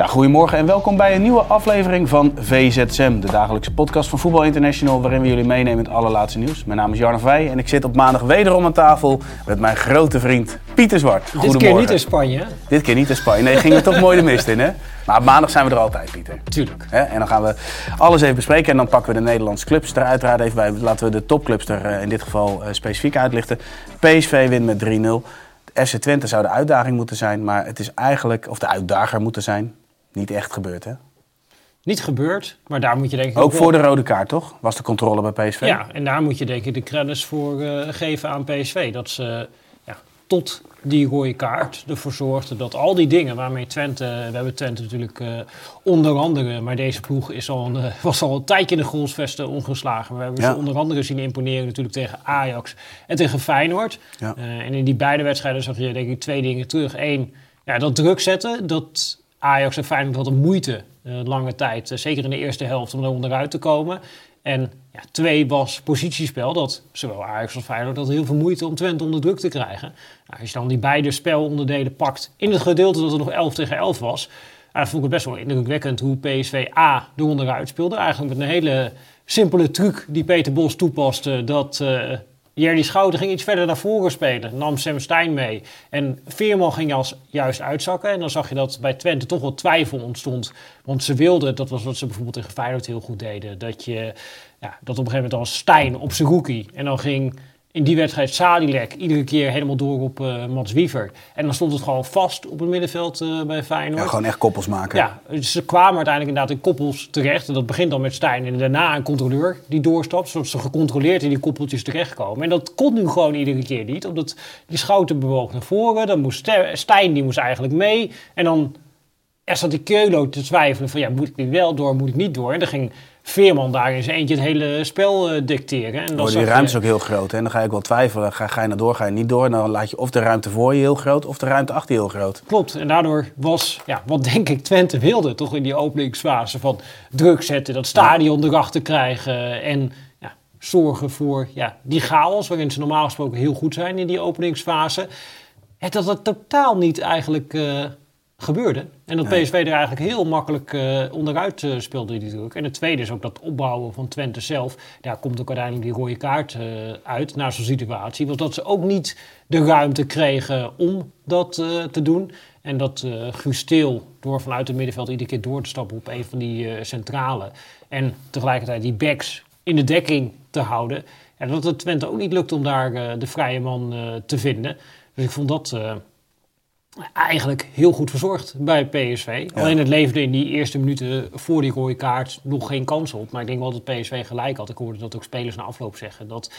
Ja, goedemorgen en welkom bij een nieuwe aflevering van VZSM, de dagelijkse podcast van Voetbal International, waarin we jullie meenemen in het allerlaatste nieuws. Mijn naam is Jarno Vij en ik zit op maandag wederom aan tafel met mijn grote vriend Pieter Zwart. Dit keer niet in Spanje, hè? Dit keer niet in Spanje. Nee, ging er toch mooi de mist in, hè? Maar maandag zijn we er altijd, Pieter. Tuurlijk. En dan gaan we alles even bespreken en dan pakken we de Nederlandse clubs er uiteraard even bij. Laten we de topclubs er eh, in dit geval eh, specifiek uitlichten. PSV wint met 3-0. FC Twente zou de uitdaging moeten zijn, maar het is eigenlijk, of de uitdager moeten zijn, niet echt gebeurd, hè? Niet gebeurd, maar daar moet je denk ik Ook voor de rode kaart, toch? Was de controle bij PSV? Ja, en daar moet je denk ik de credits voor eh, geven aan PSV. Dat ze ja, tot die rode kaart ervoor zorgden dat al die dingen waarmee Twente... We hebben Twente natuurlijk eh, onder andere, maar deze ploeg is al een, eh, was al een tijdje in de goalsvesten ongeslagen. We hebben Ja. ze onder andere zien imponeren natuurlijk tegen Ajax en tegen Feyenoord. Ja. En in die beide wedstrijden zag je denk ik twee dingen terug. Eén, ja, dat druk zetten, dat Ajax en Feyenoord hadden moeite eh, lange tijd, eh, zeker in de eerste helft, om er onderuit te komen. En ja, twee was positiespel, dat zowel Ajax als Feyenoord hadden heel veel moeite om Twente onder druk te krijgen. Nou, als je dan die beide spelonderdelen pakt in het gedeelte dat er nog 11 tegen 11 was, ja, vond ik het best wel indrukwekkend hoe PSV A er onderuit speelde. Eigenlijk met een hele simpele truc die Peter Bos toepaste, dat... eh Jerry Schouten ging iets verder naar voren spelen. Nam Sam Stein mee. En Veerman ging als, juist uitzakken. En dan zag je dat bij Twente toch wel twijfel ontstond. Want ze wilden, dat was wat ze bijvoorbeeld tegen Feyenoord heel goed deden. Dat, je, ja, dat op een gegeven moment als Stein op zijn rookie. En dan ging in die wedstrijd Sadilek iedere keer helemaal door op eh Mats Wiever. En dan stond het gewoon vast op het middenveld eh, bij Feyenoord. Ja, gewoon echt koppels maken. Ja, dus ze kwamen uiteindelijk inderdaad in koppels terecht. En dat begint dan met Stijn en daarna een controleur die doorstapt. Zodat ze gecontroleerd in die koppeltjes terechtkomen. En dat kon nu gewoon iedere keer niet. Omdat die schouten bewoog naar voren. Dan moest Stijn, die moest eigenlijk mee. En dan er zat die Keulo te twijfelen van ja, moet ik nu wel door, moet ik niet door? En dan ging Veerman daar in zijn eentje het hele spel eh, dicteren. En dan Oh, die je- ruimte is ook heel groot. hè. En dan ga ik wel twijfelen. Ga, ga je naar door, ga je niet door? En dan laat je of de ruimte voor je heel groot of de ruimte achter je heel groot. Klopt, en daardoor was, ja, wat denk ik Twente wilde, toch in die openingsfase van druk zetten, dat stadion erachter krijgen en ja, zorgen voor ja, die chaos waarin ze normaal gesproken heel goed zijn in die openingsfase. Ja, dat het totaal niet eigenlijk eh, gebeurde. En dat. PSV er eigenlijk heel makkelijk eh, onderuit eh, speelde die druk. En het tweede is ook dat opbouwen van Twente zelf. Daar komt ook uiteindelijk die rode kaart eh, uit na zo'n situatie. Was dat ze ook niet de ruimte kregen om dat te doen. En dat eh Guus Steel, door vanuit het middenveld iedere keer door te stappen op een van die centrale. En tegelijkertijd die backs in de dekking te houden. Ja, dat het Twente ook niet lukt om daar de vrije man te vinden. Dus ik vond dat eigenlijk heel goed verzorgd bij PSV. Alleen het leverde in die eerste minuten voor die rode kaart nog geen kans op. Maar ik denk wel dat PSV gelijk had. Ik hoorde dat ook spelers na afloop zeggen. Dat,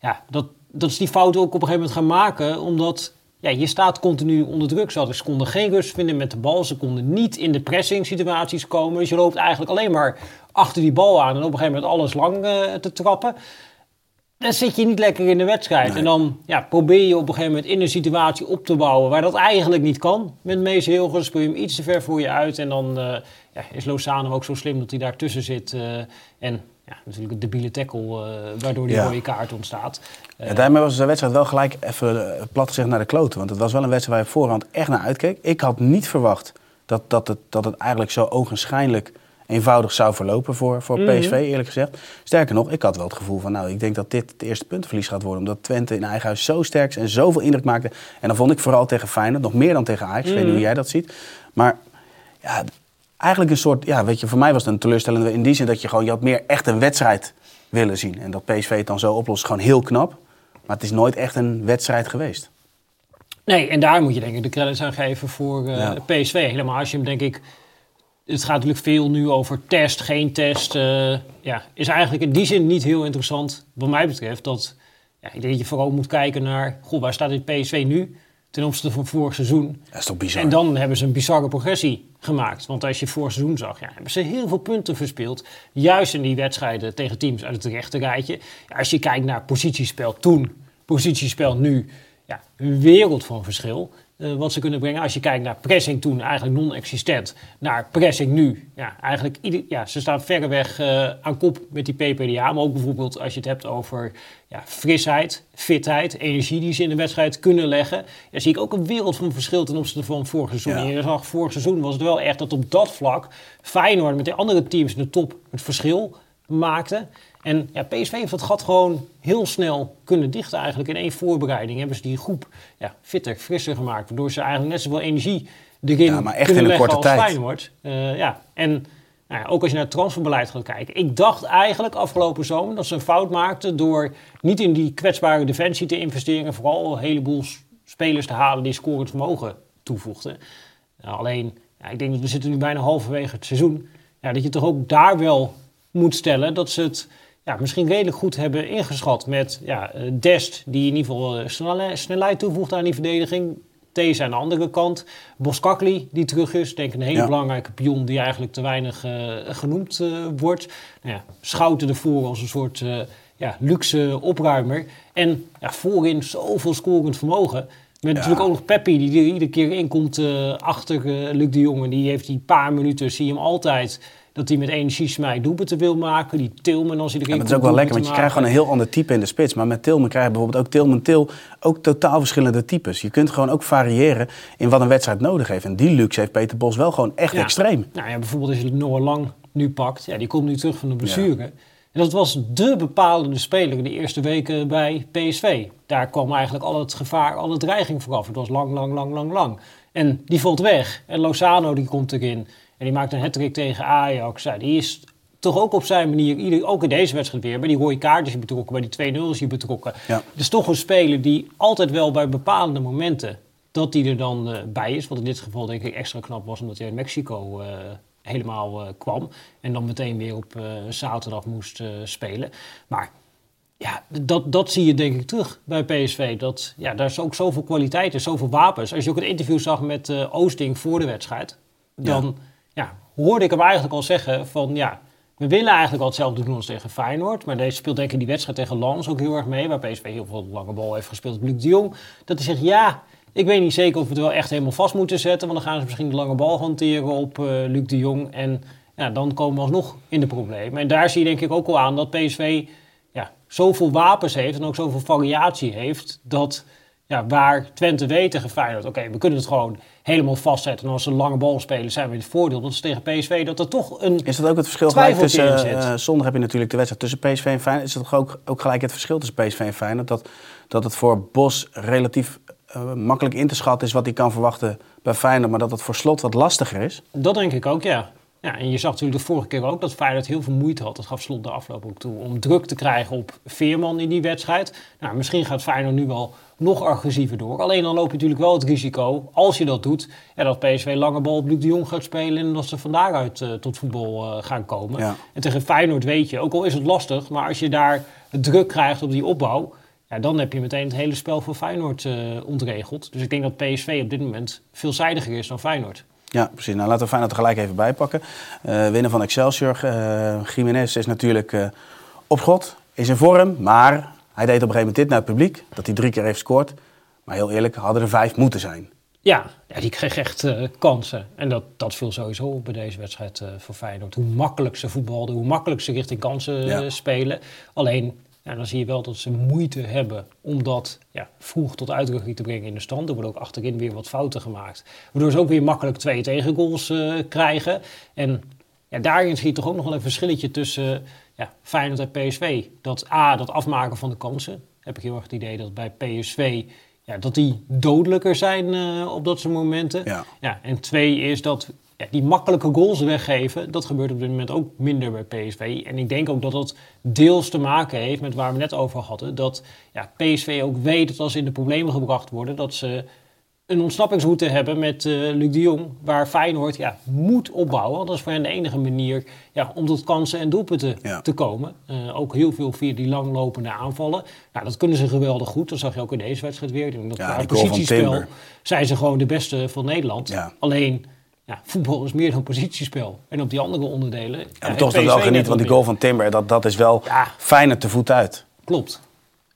ja, dat, dat is die fout ook op een gegeven moment gaan maken. Omdat ja, je staat continu onder druk. Ze ze konden geen rust vinden met de bal. Ze konden niet in de pressing situaties komen. Dus je loopt eigenlijk alleen maar achter die bal aan. En op een gegeven moment alles lang eh, te trappen dan zit je niet lekker in de wedstrijd. Nee. En dan ja, probeer je op een gegeven moment in een situatie op te bouwen waar dat eigenlijk niet kan. Met Mees Hilgers speel je hem iets te ver voor je uit. En dan eh, ja, is Lozano ook zo slim dat hij daartussen zit. eh, en ja, natuurlijk een debiele tackle eh, waardoor die Ja. rode kaart ontstaat. Ja, daarmee was de wedstrijd wel gelijk even eh, plat gezegd naar de kloten. Want het was wel een wedstrijd waar je voorhand echt naar uitkeek. Ik had niet verwacht dat, dat, het, dat het eigenlijk zo ogenschijnlijk eenvoudig zou verlopen voor, voor Mhm. PSV, eerlijk gezegd. Sterker nog, ik had wel het gevoel van, nou, ik denk dat dit het eerste puntenverlies gaat worden. Omdat Twente in eigen huis zo sterk is en zoveel indruk maakte. En dan vond ik vooral tegen Feyenoord, nog meer dan tegen Ajax. Ik weet niet hoe jij dat ziet. Maar ja, eigenlijk een soort, ja, weet je, voor mij was het een teleurstellende in die zin dat je gewoon, je had meer echt een wedstrijd willen zien. En dat PSV het dan zo oplost, gewoon heel knap. Maar het is nooit echt een wedstrijd geweest. Nee, en daar moet je denk ik de credits aan geven voor eh, Ja. PSV. Helemaal als je hem denk ik... Het gaat natuurlijk veel nu over test, geen test. eh, ja, is eigenlijk in die zin niet heel interessant wat mij betreft. Dat, ja, ik denk dat je vooral moet kijken naar... Goh, waar staat dit PSV nu? ten opzichte van vorig seizoen. Dat is toch bizar? En dan hebben ze een bizarre progressie gemaakt. Want als je vorig seizoen zag, ja, hebben ze heel veel punten verspeeld. Juist in die wedstrijden tegen teams uit het rechte rijtje. Ja, als je kijkt naar positiespel toen, positiespel nu, ja, een wereld van verschil. Eh, wat ze kunnen brengen. Als je kijkt naar pressing toen, eigenlijk non-existent. Naar pressing nu, ja, eigenlijk ieder, ja, ze staan verreweg eh aan kop met die PPDA. Maar ook bijvoorbeeld als je het hebt over ja, frisheid, fitheid, energie die ze in de wedstrijd kunnen leggen. Ja, zie ik ook een wereld van verschil ten opzichte van vorig seizoen. Ja. Je zag vorig seizoen was het wel echt dat op dat vlak Feyenoord met de andere teams in de top het verschil maakte. En ja, PSV heeft dat gat gewoon heel snel kunnen dichten eigenlijk. In één voorbereiding hebben ze die groep ja, fitter, frisser gemaakt. Waardoor ze eigenlijk net zoveel energie erin Ja, maar echt kunnen in een korte tijd. Feyenoord. Eh, ja, en nou ja, ook als je naar het transferbeleid gaat kijken. Ik dacht eigenlijk afgelopen zomer dat ze een fout maakten door niet in die kwetsbare defensie te investeren. En vooral een heleboel spelers te halen die scorend vermogen toevoegden. Nou, alleen, ja, ik denk dat we zitten nu bijna halverwege het seizoen. Ja, dat je toch ook daar wel moet stellen dat ze het ja, misschien redelijk goed hebben ingeschat. Met ja, eh, Dest, die in ieder geval eh, snelle- snelheid toevoegt aan die verdediging. These aan de andere kant. Boskakli, die terug is. Denk een hele Ja. belangrijke pion die eigenlijk te weinig eh, genoemd wordt. Nou ja, Schouten ervoor als een soort ja, luxe opruimer. En ja, voorin zoveel scorend vermogen. Met natuurlijk ook nog Peppi, die er iedere keer inkomt achter Luc de Jong. En die heeft die paar minuten, zie je hem altijd... dat hij met energie smijt doelpunten wil maken. Die Tilman als hij erin Ja, maar het is ook wel lekker, want je krijgt gewoon een heel ander type in de spits. Maar met Tilman krijg je bijvoorbeeld ook Tilman Til ook totaal verschillende types. Je kunt gewoon ook variëren in wat een wedstrijd nodig heeft. En die luxe heeft Peter Bos wel gewoon echt Ja. extreem. Nou ja, bijvoorbeeld als je Noah Lang nu pakt. Ja, die komt nu terug van de blessure. En dat was de bepalende speler in de eerste weken bij PSV. Daar kwam eigenlijk al het gevaar, al de dreiging vooraf. Het was lang, lang, lang, lang, lang. En die valt weg. En Lozano die komt erin. En die maakt een hat tegen Ajax. Ja, die is toch ook op zijn manier, ook in deze wedstrijd weer, bij die rode kaart is hij betrokken, bij die 2-0 is hij betrokken. Ja. Is toch een speler die altijd wel bij bepalende momenten, dat hij er dan eh, bij is. Wat in dit geval denk ik extra knap was, omdat hij in Mexico eh, helemaal eh, kwam. En dan meteen weer op zaterdag moest spelen. Maar ja, dat, dat zie je denk ik terug bij PSV. Dat, ja, daar is ook zoveel kwaliteit en zoveel wapens. Als je ook het interview zag met Oosting voor de wedstrijd, dan ja. Hoorde ik hem eigenlijk al zeggen van ja, we willen eigenlijk al hetzelfde doen als tegen Feyenoord. Maar deze speelt denk ik die wedstrijd tegen Lans ook heel erg mee, waar PSV heel veel lange bal heeft gespeeld Luc de Jong. Dat hij zegt ja, ik weet niet zeker of we het wel echt helemaal vast moeten zetten, want dan gaan ze misschien de lange bal hanteren op eh, Luc de Jong. En ja, dan komen we alsnog in de problemen. En daar zie je denk ik ook al aan dat PSV ja, zoveel wapens heeft en ook zoveel variatie heeft, dat ja, waar Twente weet tegen Feyenoord, oké, we kunnen het gewoon helemaal vastzetten. En als ze een lange bal spelen, zijn we in het voordeel. Dat is tegen PSV dat er toch een... Is dat ook het verschil gelijk tussen... zondag heb je natuurlijk de wedstrijd tussen PSV en Feyenoord. Is dat toch ook, ook gelijk het verschil tussen PSV en Feyenoord? Dat, dat het voor Bos relatief eh, makkelijk in te schatten is wat hij kan verwachten bij Feyenoord. Maar dat het voor Slot wat lastiger is. Dat denk ik ook, ja. ja. En je zag natuurlijk de vorige keer ook dat Feyenoord heel veel moeite had. Dat gaf Slot de afloop ook toe. Om druk te krijgen op Veerman in die wedstrijd. Nou, misschien gaat Feyenoord nu wel nog agressiever door. Alleen dan loop je natuurlijk wel het risico, als je dat doet... Ja, dat PSV lange bal op Luc de Jong gaat spelen... en dat ze van daaruit eh, tot voetbal eh, gaan komen. Ja. En tegen Feyenoord weet je, ook al is het lastig... maar als je daar druk krijgt op die opbouw... Ja, dan heb je meteen het hele spel voor Feyenoord eh, ontregeld. Dus ik denk dat PSV op dit moment veelzijdiger is dan Feyenoord. Ja, precies. Nou, laten we Feyenoord er gelijk even bij pakken. Winnen van Excelsior. Jiménez is natuurlijk op god, is in vorm. Maar hij deed op een gegeven moment dit naar het publiek. Dat hij drie keer heeft gescoord. Maar heel eerlijk, hadden er vijf moeten zijn. Ja, ja die kreeg echt eh, kansen. En dat, dat viel sowieso op bij deze wedstrijd eh, voor Feyenoord. Hoe makkelijk ze voetbalden, hoe makkelijk ze richting kansen eh, Ja. spelen. Alleen, ja, dan zie je wel dat ze moeite hebben om dat ja, vroeg tot uitdrukking te brengen in de stand. Er worden ook achterin weer wat fouten gemaakt. Waardoor ze ook weer makkelijk twee tegengoals krijgen. En ja, daarin zie je toch ook nog wel een verschilletje tussen ja, Feyenoord en PSV. Dat A, dat afmaken van de kansen. Heb ik heel erg het idee dat bij PSV... Ja, dat die dodelijker zijn eh, op dat soort momenten. Ja. Ja, en twee is dat ja, die makkelijke goals weggeven, dat gebeurt op dit moment ook minder bij PSV. En ik denk ook dat dat deels te maken heeft met waar we net over hadden. Dat ja, PSV ook weet dat als ze in de problemen gebracht worden, dat ze een ontsnappingsroute hebben met uh, Luc de Jong, waar Feyenoord ja, moet opbouwen. Want dat is voor hen de enige manier ja, om tot kansen en doelpunten te komen. Uh, ook heel veel via die langlopende aanvallen. Nou, dat kunnen ze geweldig goed. Dat zag je ook in deze wedstrijd weer. Dat ja, positiespel zijn ze gewoon de beste van Nederland. Alleen ja, voetbal is meer dan positiespel. En op die andere onderdelen. Ja, maar toch dat wel genieten, want die goal van Timber, dat, dat is wel ja. fijner te voet uit. Klopt.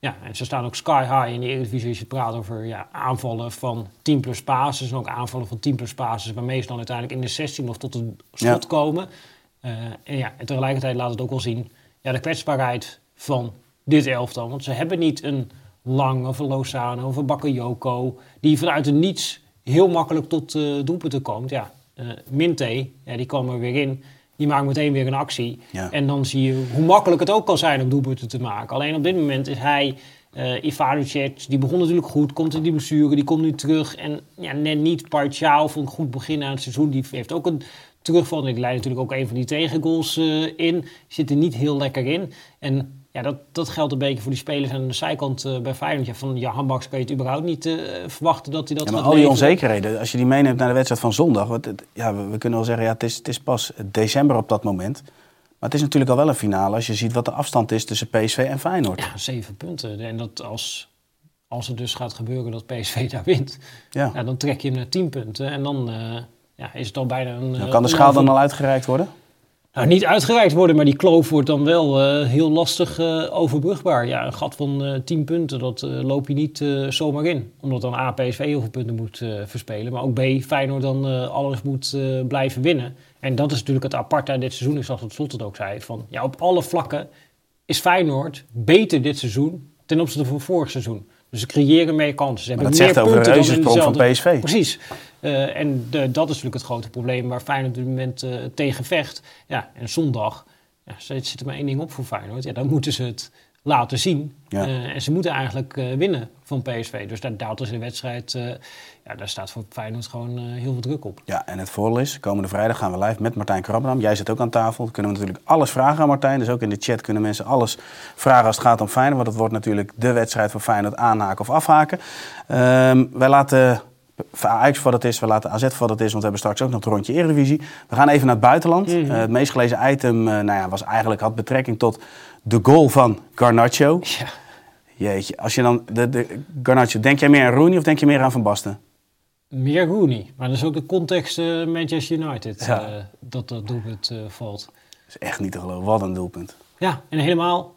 Ja, en ze staan ook sky high in de Eredivisie als je praat over ja, aanvallen van 10 plus passes. En ook aanvallen van 10 plus passes waarmee ze dan uiteindelijk in de 16 of tot een schot komen. Uh, en, ja, en tegelijkertijd laat het ook wel zien ja, de kwetsbaarheid van dit elftal. Want ze hebben niet een Lang of een Lozano of een Bakayoko... die vanuit het niets heel makkelijk tot uh, doelpunten komt. Ja, uh, Minte, ja, die kwam er weer in. Die maakt meteen weer een actie. En dan zie je hoe makkelijk het ook kan zijn om doelpunten te maken. Alleen op dit moment is hij, uh, die begon natuurlijk goed, komt in die blessure, die komt nu terug. En ja, net niet Partiaal van een goed begin aan het seizoen. Die heeft ook een terugval. Die leidt natuurlijk ook een van die tegengoals uh, in. Zit er niet heel lekker in. En ja, dat, dat geldt een beetje voor die spelers aan de zijkant uh, bij Feyenoord. Ja, van ja, Hambaks kan je het überhaupt niet uh, verwachten dat hij dat ja, maar al die onzekerheden, als je die meeneemt naar de wedstrijd van zondag... Wat, ja, we, we, kunnen wel zeggen, ja, het, is, het is pas december op dat moment... Maar het is natuurlijk al wel een finale als je ziet wat de afstand is tussen PSV en Feyenoord. Ja, zeven punten. En dat als, als het dus gaat gebeuren dat PSV daar wint, ja. ja dan trek je hem naar tien punten. En dan uh, ja, is het al bijna een... Nou, kan de schaal dan al uitgereikt worden? Nou, niet uitgereikt worden, maar die kloof wordt dan wel uh, heel lastig uh, overbrugbaar. Ja, een gat van uh, 10 punten, dat loop je niet zomaar in. Omdat dan A, PSV heel veel punten moet verspelen. Maar ook B, Feyenoord dan alles moet blijven winnen. En dat is natuurlijk het aparte aan dit seizoen. Ik zag dat Slot het ook zei. Van, ja, op alle vlakken is Feyenoord beter dit seizoen ten opzichte van vorig seizoen. Dus ze creëren meer kansen. Ze hebben dat meer zegt over de reuzensprong van PSV. Precies. Uh, en de, dat is natuurlijk het grote probleem waar Feyenoord op dit moment uh, tegen vecht. Ja, en zondag ja, zit er maar één ding op voor Feyenoord. Ja, dan moeten ze het laten zien. Ja. Uh, en ze moeten eigenlijk winnen van PSV. Dus daar daalt dus de wedstrijd. ja, daar staat voor Feyenoord gewoon heel veel druk op. Ja, en het voordeel is, komende vrijdag gaan we live met Martijn Krabbenam. Jij zit ook aan tafel. Dan kunnen we natuurlijk alles vragen aan Martijn. Dus ook in de chat kunnen mensen alles vragen als het gaat om Feyenoord. Want het wordt natuurlijk de wedstrijd van Feyenoord aanhaken of afhaken. Um, wij laten Ajax voor dat is, we laten AZ voor dat is, want we hebben straks ook nog het rondje Eredivisie. We gaan even naar het buitenland. Mm het meest gelezen item uh, nou ja, was eigenlijk, had betrekking tot de goal van Garnacho. Ja. Jeetje, als je dan, de, de, Garnacho, denk jij meer aan Rooney of denk je meer aan Van Basten? Meer Rooney, maar dat is ook de context uh, Manchester United ja. dat dat doelpunt valt. Dat is echt niet te geloven, wat een doelpunt. Ja, en helemaal,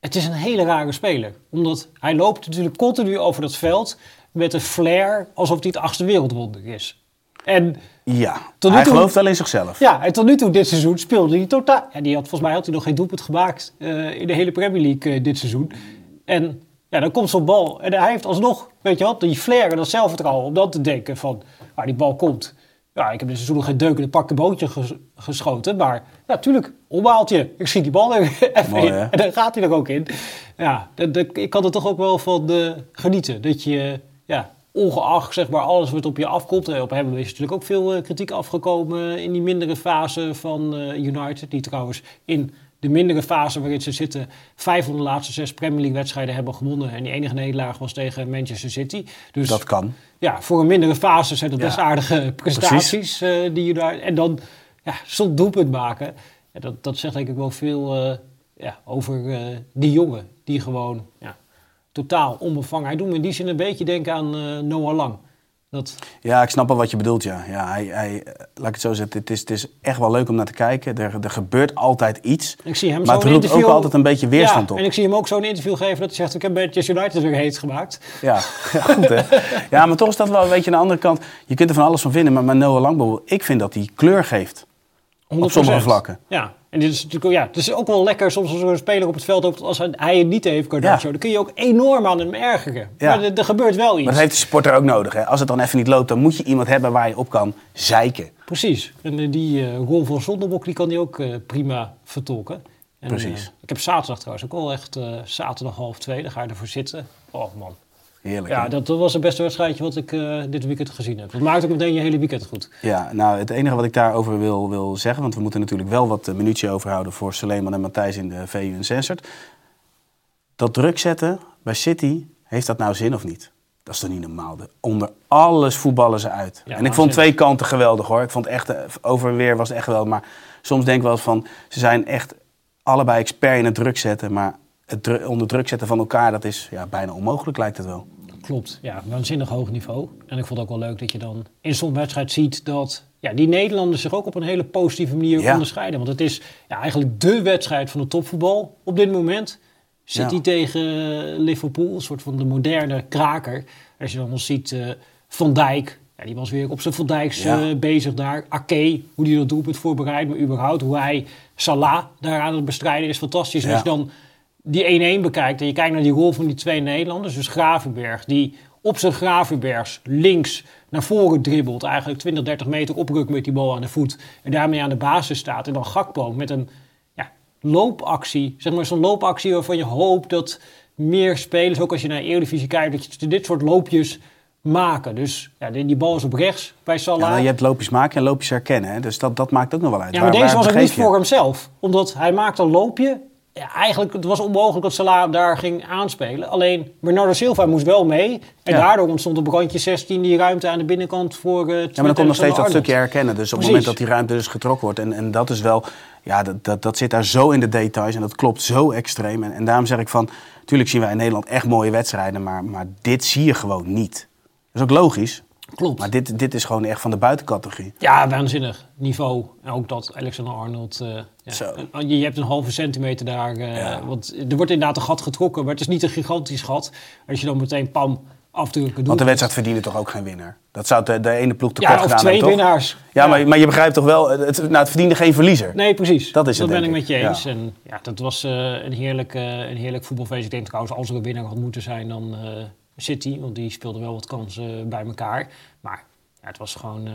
het is een hele rare speler. Omdat hij loopt natuurlijk continu over dat veld met een flair alsof hij het achtste wereldwonder is. En ja, tot nu hij toe, gelooft wel in zichzelf. Ja, en tot nu toe dit seizoen speelde hij totaal... Ja, die had, volgens mij had hij nog geen doelpunt gemaakt uh, in de hele Premier League uh, dit seizoen. En ja, dan komt zo'n bal en hij heeft alsnog, weet je wat, die flair en dat zelfvertrouwen om dan te denken van, waar die bal komt. Ja, ik heb dit seizoen nog geen deuk in een pakken bootje geschoten, maar natuurlijk, ja, je. Ik zie die bal er even in en dan gaat hij er ook in. Ja, ik kan er toch ook wel van uh, genieten, dat je ja, ongeacht zeg maar, alles wat op je afkomt. Eh, op hem is natuurlijk ook veel uh, kritiek afgekomen in die mindere fase van uh, United. Die trouwens in de mindere fase waarin ze zitten vijf van de laatste zes Premier League wedstrijden hebben gewonnen. En die enige nederlaag was tegen Manchester City. Dus dat kan. Ja, voor een mindere fase zijn dat best aardige prestaties. die United, en dan ja, zonder doelpunt maken. Ja, dat, dat zegt denk ik wel veel ja, over die jongen. Die gewoon... Ja, totaal onbevangen. Hij doet me in die zin een beetje denken aan uh, Noah Lang. Dat... Ja, ik snap wel wat je bedoelt, ja. ja hij, hij, eh, laat ik het zo zeggen, het is, het is echt wel leuk om naar te kijken. Er, er gebeurt altijd iets. Ik zie hem maar het roept ook altijd een beetje weerstand ja, op. En ik zie hem ook zo'n interview geven dat hij zegt... ik heb Manchester United weer heet gemaakt. Ja, ja, goed hè. ja, maar toch is dat wel een beetje aan de andere kant. Je kunt er van alles van vinden, maar met Noah Lang, ik vind dat hij kleur geeft. 100%. Op sommige vlakken. Ja, en dit is natuurlijk, ja, het is ook wel lekker soms als een speler op het veld loopt, als hij het niet heeft, Cardaggio, dan kun je ook enorm aan hem ergeren. Ja. Maar er, gebeurt wel iets. Maar dat heeft de sporter ook nodig. Hè? Als het dan even niet loopt, dan moet je iemand hebben waar je op kan zeiken. Precies. En uh, die uh, rol van Zonderbok, die kan hij ook uh, prima vertolken. En, Precies. ik heb zaterdag trouwens ook wel echt zaterdag half twee, daar ga je ervoor zitten. Oh man, Heerlijk. Ja, dat, was het beste wedstrijdje wat ik uh, dit weekend gezien heb. Dat maakt ook meteen je hele weekend goed. Ja, nou het enige wat ik daarover wil, wil zeggen, want we moeten natuurlijk wel wat uh, minuutje overhouden voor Suleiman en Matthijs in de VU en Censored. Dat druk zetten bij City, heeft dat nou zin of niet? Dat is toch niet normaal. De- onder alles voetballen ze uit. Ja, en ik vond twee kanten geweldig hoor. Ik vond echt, eh, over en weer was het echt geweldig. Maar soms denk ik wel eens van, ze zijn echt allebei expert in het druk zetten. Maar het dru- onder druk zetten van elkaar, dat is ja, bijna onmogelijk lijkt het wel. Klopt, ja, waanzinnig hoog niveau. En ik vond het ook wel leuk dat je dan in zo'n wedstrijd ziet dat ja, die Nederlanders zich ook op een hele positieve manier Ja. onderscheiden. Want het is ja, eigenlijk dé wedstrijd van de topvoetbal op dit moment. City Ja. tegen Liverpool, een soort van de moderne kraker. Als je dan nog ziet eh, Van Dijk, ja, die was weer op zijn Van Dijks Ja. eh, bezig daar. Ake, hoe die dat doelpunt voorbereidt, maar überhaupt hoe hij Salah daar aan het bestrijden is fantastisch. Als je dan die 1-1 bekijkt en je kijkt naar die rol van die twee Nederlanders, dus Gravenberg, die op zijn Gravenbergs links naar voren dribbelt, eigenlijk 20, 30 meter oprukt met die bal aan de voet en daarmee aan de basis staat. En dan Gakpo met een ja, loopactie, zeg maar zo'n loopactie waarvan je hoopt dat meer spelers, ook als je naar de Eredivisie kijkt, dat je dit soort loopjes maken. Dus ja, die, die bal is op rechts bij Salah. Ja, je hebt loopjes maken en loopjes herkennen. Hè? Dus dat, dat maakt ook nog wel uit. Ja, maar Waar- deze waar was ook niet je? voor hemzelf. Omdat hij maakte een loopje. Ja, eigenlijk het was onmogelijk dat Salah daar ging aanspelen. Alleen Bernardo Silva moest wel mee. En Ja. daardoor ontstond op randje 16 die ruimte aan de binnenkant voor eh Ja, maar dan komt nog steeds dat stukje herkennen. Dus op het moment dat die ruimte dus getrokken wordt. En, en dat is wel, ja, dat, dat, dat zit daar zo in de details. En dat klopt zo extreem. En, en daarom zeg ik van, natuurlijk zien wij in Nederland echt mooie wedstrijden. Maar, maar dit zie je gewoon niet. Dat is ook logisch. Klopt. Maar dit, dit is gewoon echt van de buitencategorie. Ja, waanzinnig niveau. En ook dat Alexander Arnold. eh, ja, Zo. je, je hebt een halve centimeter daar. eh, Ja. Want er wordt inderdaad een gat getrokken. Maar het is niet een gigantisch gat. Als je dan meteen pam afdrukken doet. Want de wedstrijd verdiende toch ook geen winnaar. Dat zou de, de ene ploeg tekort Ja, of gedaan twee hebben, toch? winnaars. Ja, Maar, maar je begrijpt toch wel, het, nou, het verdiende geen verliezer. Nee, precies. Dat is het, ben ik met je Ja. eens. En ja, dat was eh, een, heerlijk, eh, een heerlijk voetbalfeest. Ik denk trouwens, als er een winnaar had moeten zijn, dan City. Want die speelde wel wat kansen bij elkaar. Maar ja, het was gewoon,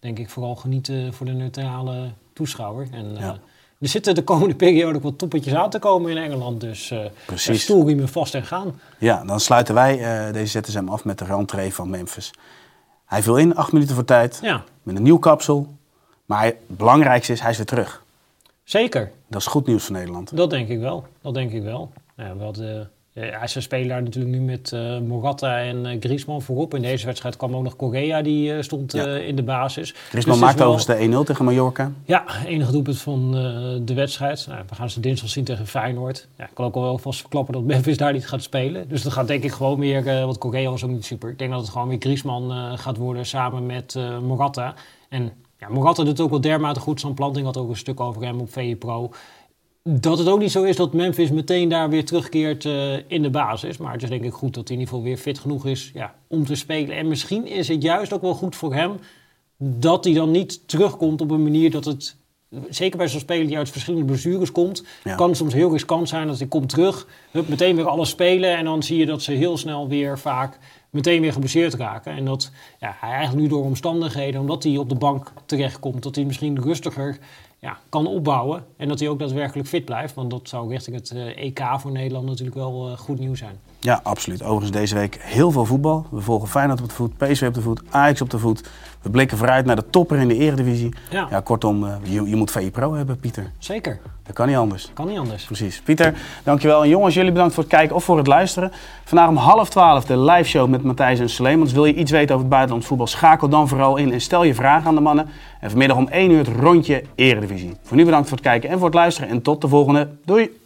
denk ik, vooral genieten voor de neutrale toeschouwer. En Ja. Er zitten de komende periode ook wat toppetjes aan te komen in Engeland. Dus eh Precies. stoelriemen vast en gaan. Ja, dan sluiten wij eh, deze ZSM af met de rentree van Memphis. Hij viel in, acht minuten voor tijd, Ja, met een nieuw kapsel. Maar hij, het belangrijkste is, hij is weer terug. zeker. Dat is goed nieuws voor Nederland. Dat denk ik wel. Dat denk ik wel. Ja, we hadden, ja, ze spelen daar natuurlijk nu met eh Morata en eh, Griezmann voorop. In deze wedstrijd kwam ook nog Korea, die eh, stond Ja. eh, in de basis. Griezmann Dus het is maakt wel- overigens de 1-0 tegen Mallorca. Ja, enige doelpunt van eh, de wedstrijd. Nou, we gaan ze dinsdag zien tegen Feyenoord. Ja, ik kan ook al wel vast verklappen dat Memphis daar niet gaat spelen. Dus dat gaat denk ik gewoon weer, eh want Korea was ook niet super. Ik denk dat het gewoon weer Griezmann eh, gaat worden samen met eh, Morata. En ja, Morata doet ook wel dermate goed. Zo'n planting had ook een stuk over hem op VE Pro. Dat het ook niet zo is dat Memphis meteen daar weer terugkeert eh, in de basis. Maar het is denk ik goed dat hij in ieder geval weer fit genoeg is ja, om te spelen. En misschien is het juist ook wel goed voor hem dat hij dan niet terugkomt op een manier dat het... Zeker bij zo'n speler die uit verschillende blessures komt... Ja. kan het soms heel riskant zijn dat hij komt terug... Hup, meteen weer alles spelen en dan zie je dat ze heel snel weer vaak... meteen weer geblesseerd raken. En dat ja, hij eigenlijk nu door omstandigheden... omdat hij op de bank terechtkomt... dat hij misschien rustiger ja, kan opbouwen... en dat hij ook daadwerkelijk fit blijft. Want dat zou richting het eh, EK voor Nederland natuurlijk wel eh, goed nieuws zijn. Ja, absoluut. Overigens deze week heel veel voetbal. We volgen Feyenoord op de voet, PSV op de voet, Ajax op de voet. We blikken vooruit naar de topper in de eredivisie. Ja. Ja, kortom, eh, je, je moet VE Pro hebben, Pieter. Zeker, Dat kan niet anders. kan niet anders. Precies. Pieter, dankjewel. En jongens, jullie bedankt voor het kijken of voor het luisteren. Vandaag om half twaalf de live show met Matthijs en Sleemans. Wil je iets weten over het buitenlands voetbal? Schakel dan vooral in en stel je vragen aan de mannen. En vanmiddag om 1 uur het rondje Eredivisie. Voor nu bedankt voor het kijken en voor het luisteren. En tot de volgende. Doei!